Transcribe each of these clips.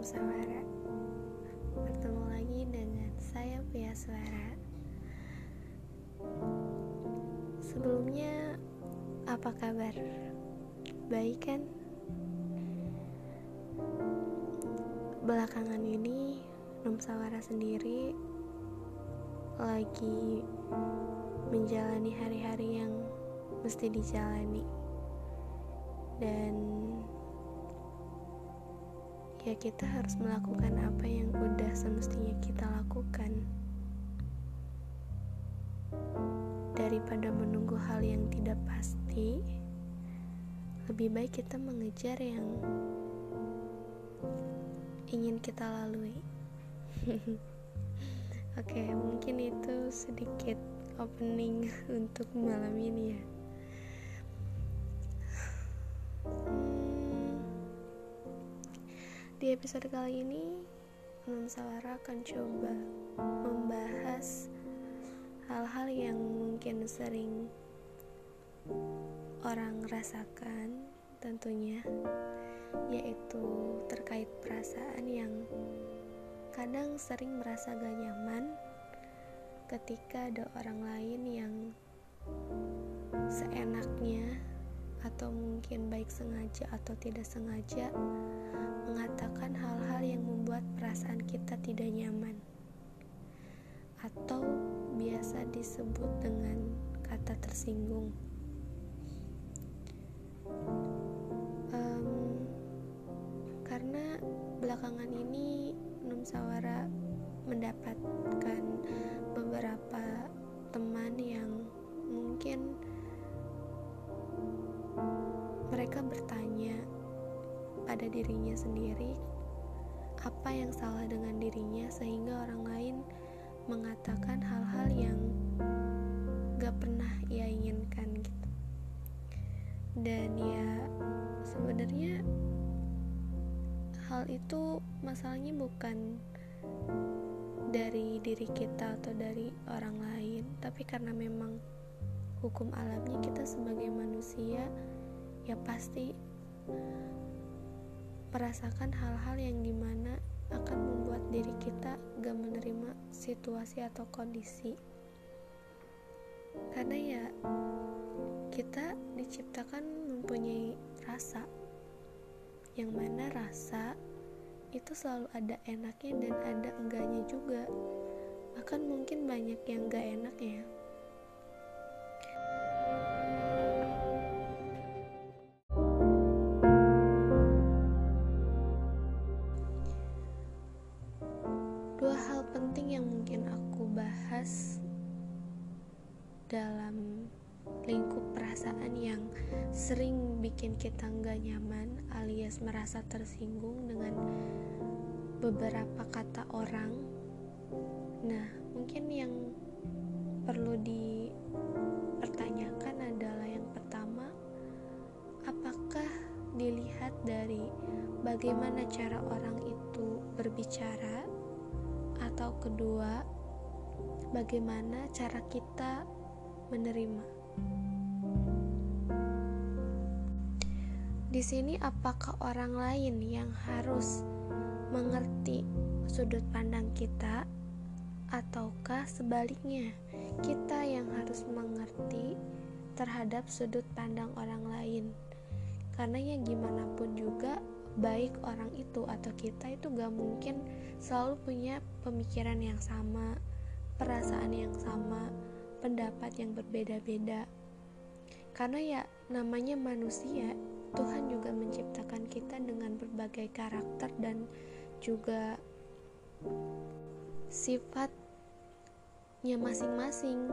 Musawara Bertemu lagi dengan saya Pia Suara Sebelumnya apa kabar? Baik kan? Belakangan ini Numsawara sendiri lagi menjalani hari-hari yang mesti dijalani dan ya kita harus melakukan apa yang udah semestinya kita lakukan. Daripada menunggu hal yang tidak pasti lebih baik kita mengejar yang ingin kita lalui. Oke mungkin itu sedikit opening untuk malam ini ya Di episode kali ini, Mam Sawara akan coba membahas hal-hal yang mungkin sering orang rasakan tentunya yaitu terkait perasaan yang kadang sering merasa gak nyaman ketika ada orang lain yang seenaknya atau mungkin baik sengaja atau tidak sengaja mengatakan hal-hal yang membuat perasaan kita tidak nyaman atau biasa disebut dengan kata tersinggung. Um, karena belakangan ini Num Sawara mendapatkan beberapa teman yang mungkin mereka bertanya pada dirinya sendiri. Apa yang salah dengan dirinya sehingga orang lain mengatakan hal-hal yang gak pernah ia inginkan gitu. Dan ya sebenarnya hal itu masalahnya bukan dari diri kita atau dari orang lain tapi karena memang hukum alamnya kita sebagai manusia ya pasti merasakan hal-hal yang di mana akan membuat diri kita gak menerima situasi atau kondisi. Karena ya kita diciptakan mempunyai rasa yang mana rasa itu selalu ada enaknya dan ada enggaknya juga. Bahkan mungkin banyak yang gak enaknya kita nggak nyaman alias merasa tersinggung dengan beberapa kata orang nah mungkin yang perlu dipertanyakan adalah yang pertama apakah dilihat dari bagaimana cara orang itu berbicara atau kedua bagaimana cara kita menerima. Di sini, apakah orang lain yang harus mengerti sudut pandang kita, ataukah sebaliknya, kita yang harus mengerti terhadap sudut pandang orang lain? Karena, ya, gimana pun juga, baik orang itu atau kita itu gak mungkin selalu punya pemikiran yang sama, perasaan yang sama, pendapat yang berbeda-beda. Karena ya namanya manusia, Tuhan juga menciptakan kita dengan berbagai karakter dan juga sifatnya masing-masing.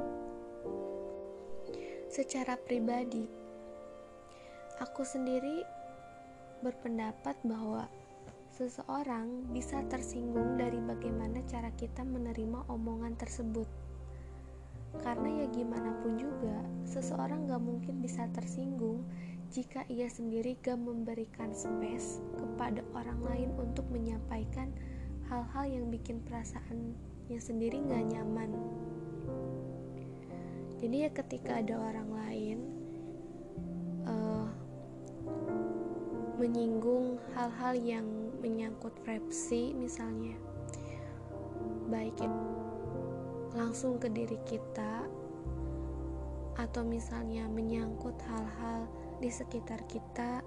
Secara pribadi, aku sendiri berpendapat bahwa seseorang bisa tersinggung dari bagaimana cara kita menerima omongan tersebut. Karena ya gimana pun juga, seseorang gak mungkin bisa tersinggung jika ia sendiri gak memberikan space kepada orang lain untuk menyampaikan hal-hal yang bikin perasaannya sendiri gak nyaman. Jadi ya ketika ada orang lain uh, menyinggung hal-hal yang menyangkut repsi misalnya baik langsung ke diri kita atau misalnya menyangkut hal-hal di sekitar kita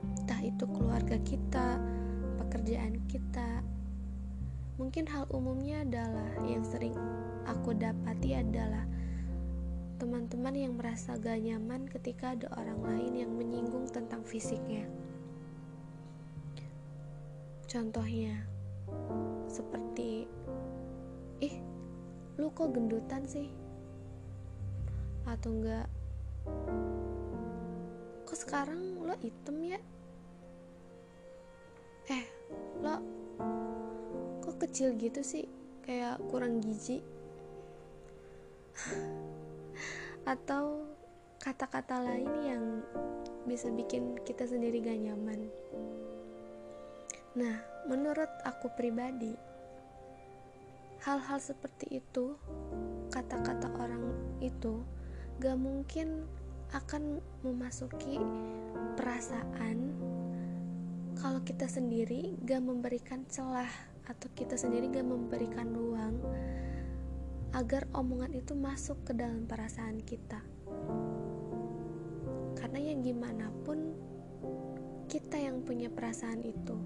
entah itu keluarga kita pekerjaan kita mungkin hal umumnya adalah yang sering aku dapati adalah teman-teman yang merasa gak nyaman ketika ada orang lain yang menyinggung tentang fisiknya. Contohnya, seperti, ih, lu kok gendutan sih? Atau enggak, sekarang lo item ya? Eh, lo kok kecil gitu sih? Kayak kurang gizi atau kata-kata lain yang bisa bikin kita sendiri gak nyaman. Nah, menurut aku pribadi, hal-hal seperti itu, kata-kata orang itu, gak mungkin akan memasuki perasaan kalau kita sendiri gak memberikan celah atau kita sendiri gak memberikan ruang agar omongan itu masuk ke dalam perasaan kita. Karena yang gimana pun kita yang punya perasaan itu.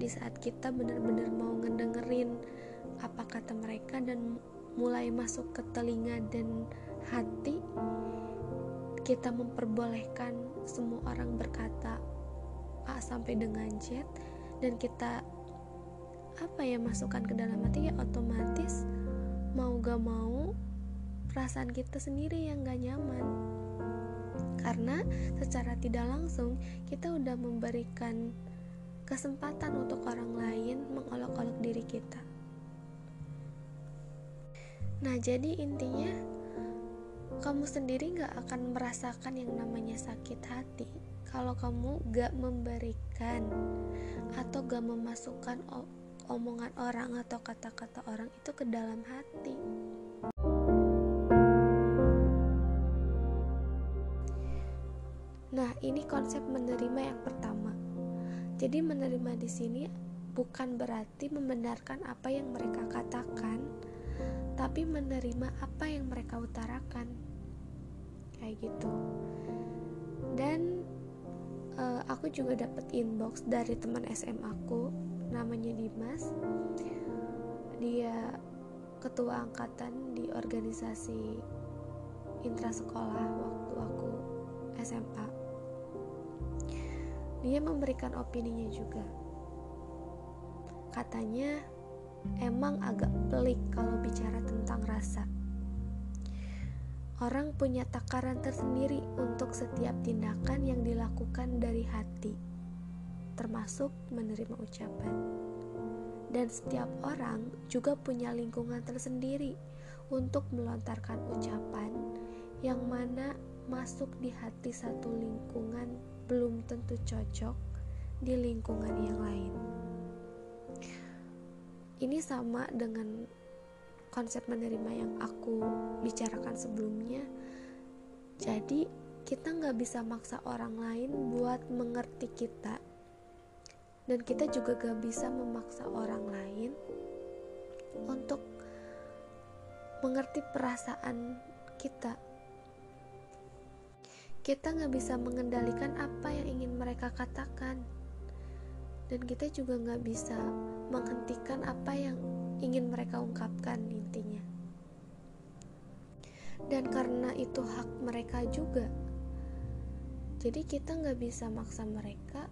Di saat kita benar-benar mau ngedengerin apa kata mereka dan mulai masuk ke telinga dan hati, kita memperbolehkan semua orang berkata A sampai dengan Z dan kita apa ya masukkan ke dalam hati ya otomatis mau gak mau perasaan kita sendiri yang gak nyaman. Karena secara tidak langsung kita udah memberikan kesempatan untuk orang lain mengolok-olok diri kita. Nah jadi intinya kamu sendiri gak akan merasakan yang namanya sakit hati kalau kamu gak memberikan atau gak memasukkan omongan orang atau kata-kata orang itu ke dalam hati. Nah, ini konsep menerima yang pertama. Jadi menerima di sini bukan berarti membenarkan apa yang mereka katakan, tapi menerima apa yang mereka utarakan. Kayak gitu. Dan uh, aku juga dapat inbox dari teman SM aku namanya Dimas. Dia ketua angkatan di organisasi intrasekolah waktu aku SMA dia memberikan opininya juga. Katanya emang agak pelik kalau bicara tentang rasa orang punya takaran tersendiri untuk setiap tindakan yang dilakukan dari hati termasuk menerima ucapan. Dan setiap orang juga punya lingkungan tersendiri untuk melontarkan ucapan yang mana masuk di hati satu lingkungan belum tentu cocok di lingkungan yang lain. Ini sama dengan konsep menerima yang aku bicarakan sebelumnya. Jadi, kita nggak bisa maksa orang lain buat mengerti kita. Dan kita juga gak bisa memaksa orang lain untuk mengerti perasaan kita. Kita gak bisa mengendalikan apa yang ingin mereka katakan. Dan kita juga gak bisa menghentikan apa yang ingin mereka ungkapkan intinya dan karena itu hak mereka juga jadi kita gak bisa maksa mereka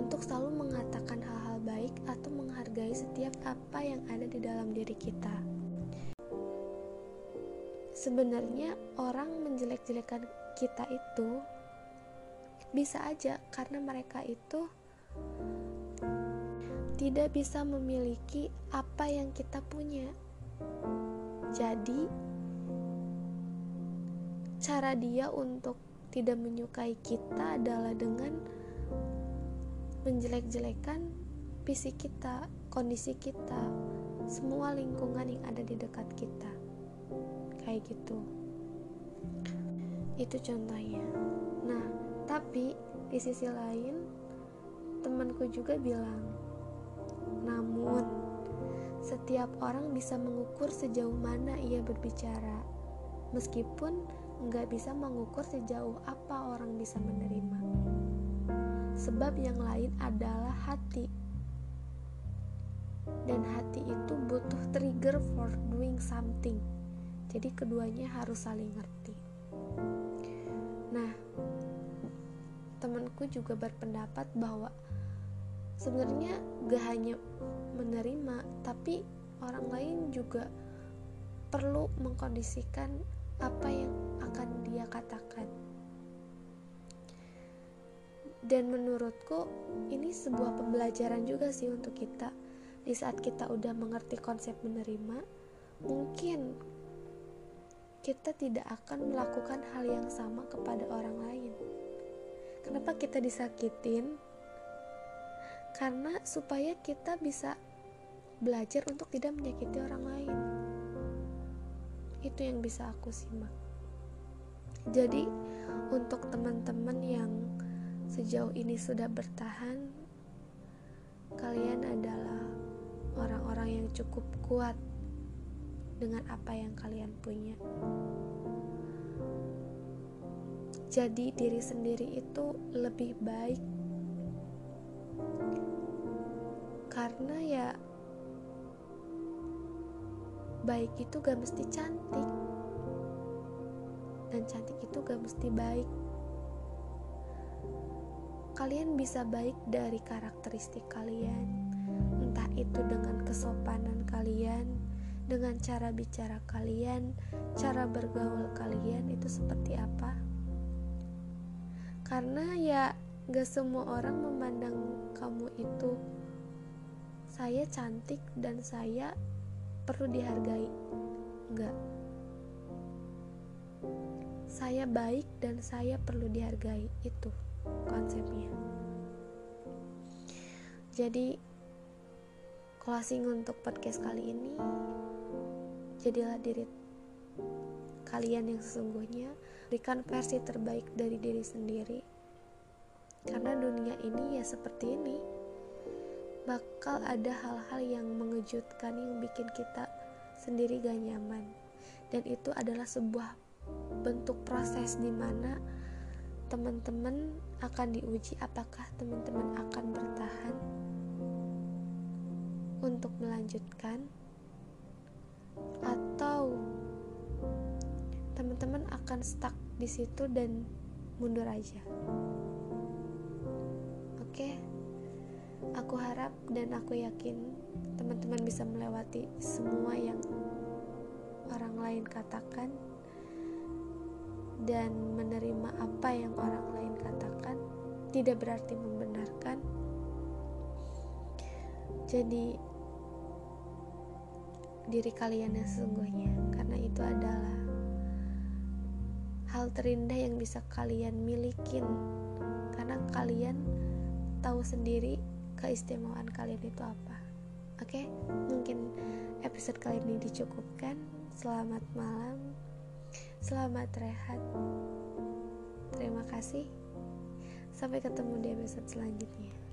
untuk selalu mengatakan hal-hal baik atau menghargai setiap apa yang ada di dalam diri kita. Sebenarnya orang menjelek-jelekan kita itu bisa aja karena mereka itu tidak bisa memiliki apa yang kita punya. Jadi, cara dia untuk tidak menyukai kita adalah dengan menjelek-jelekan fisik kita, kondisi kita, semua lingkungan yang ada di dekat kita. Kayak gitu. Itu contohnya. Nah, tapi di sisi lain temanku juga bilang, namun setiap orang bisa mengukur sejauh mana ia berbicara, meskipun nggak bisa mengukur sejauh apa orang bisa menerima. Sebab yang lain adalah hati, dan hati itu butuh trigger for doing something. Jadi keduanya harus saling ngerti. Nah, temanku juga berpendapat bahwa sebenarnya gak hanya menerima, tapi orang lain juga perlu mengkondisikan apa yang akan dia katakan. Dan menurutku ini sebuah pembelajaran juga sih untuk kita. Di saat kita udah mengerti konsep menerima, mungkin kita tidak akan melakukan hal yang sama kepada orang lain. Kenapa kita disakitin? Karena supaya kita bisa belajar untuk tidak menyakiti orang lain. Itu yang bisa aku simak. Jadi, untuk teman-teman yang sejauh ini sudah bertahan, kalian adalah orang-orang yang cukup kuat dengan apa yang kalian punya. jadi diri sendiri itu lebih baik karena ya baik itu gak mesti cantik. Dan cantik itu gak mesti baik. Kalian bisa baik dari karakteristik kalian. Entah itu dengan kesopanan kalian dengan cara bicara kalian cara bergaul kalian itu seperti apa? Karena ya gak semua orang memandang kamu itu. Saya cantik dan saya perlu dihargai. Enggak saya baik dan saya perlu dihargai. Itu konsepnya. Jadi closing untuk podcast kali ini. Jadilah diri kalian yang sesungguhnya. Berikan versi terbaik dari diri sendiri karena dunia ini ya seperti ini bakal ada hal-hal yang mengejutkan yang bikin kita sendiri gak nyaman dan itu adalah sebuah bentuk proses di mana teman-teman akan diuji apakah teman-teman akan bertahan untuk melanjutkan atau teman-teman akan stuck di situ dan mundur aja. Oke, aku harap dan aku yakin teman-teman bisa melewati semua yang orang lain katakan dan menerima apa yang orang lain katakan tidak berarti membenarkan. Jadi diri kalian yang sesungguhnya karena itu adalah hal terindah yang bisa kalian milikin karena kalian tahu sendiri keistimewaan kalian itu apa. Oke mungkin episode kali ini dicukupkan. Selamat malam. Selamat rehat. Terima kasih. Sampai ketemu di episode selanjutnya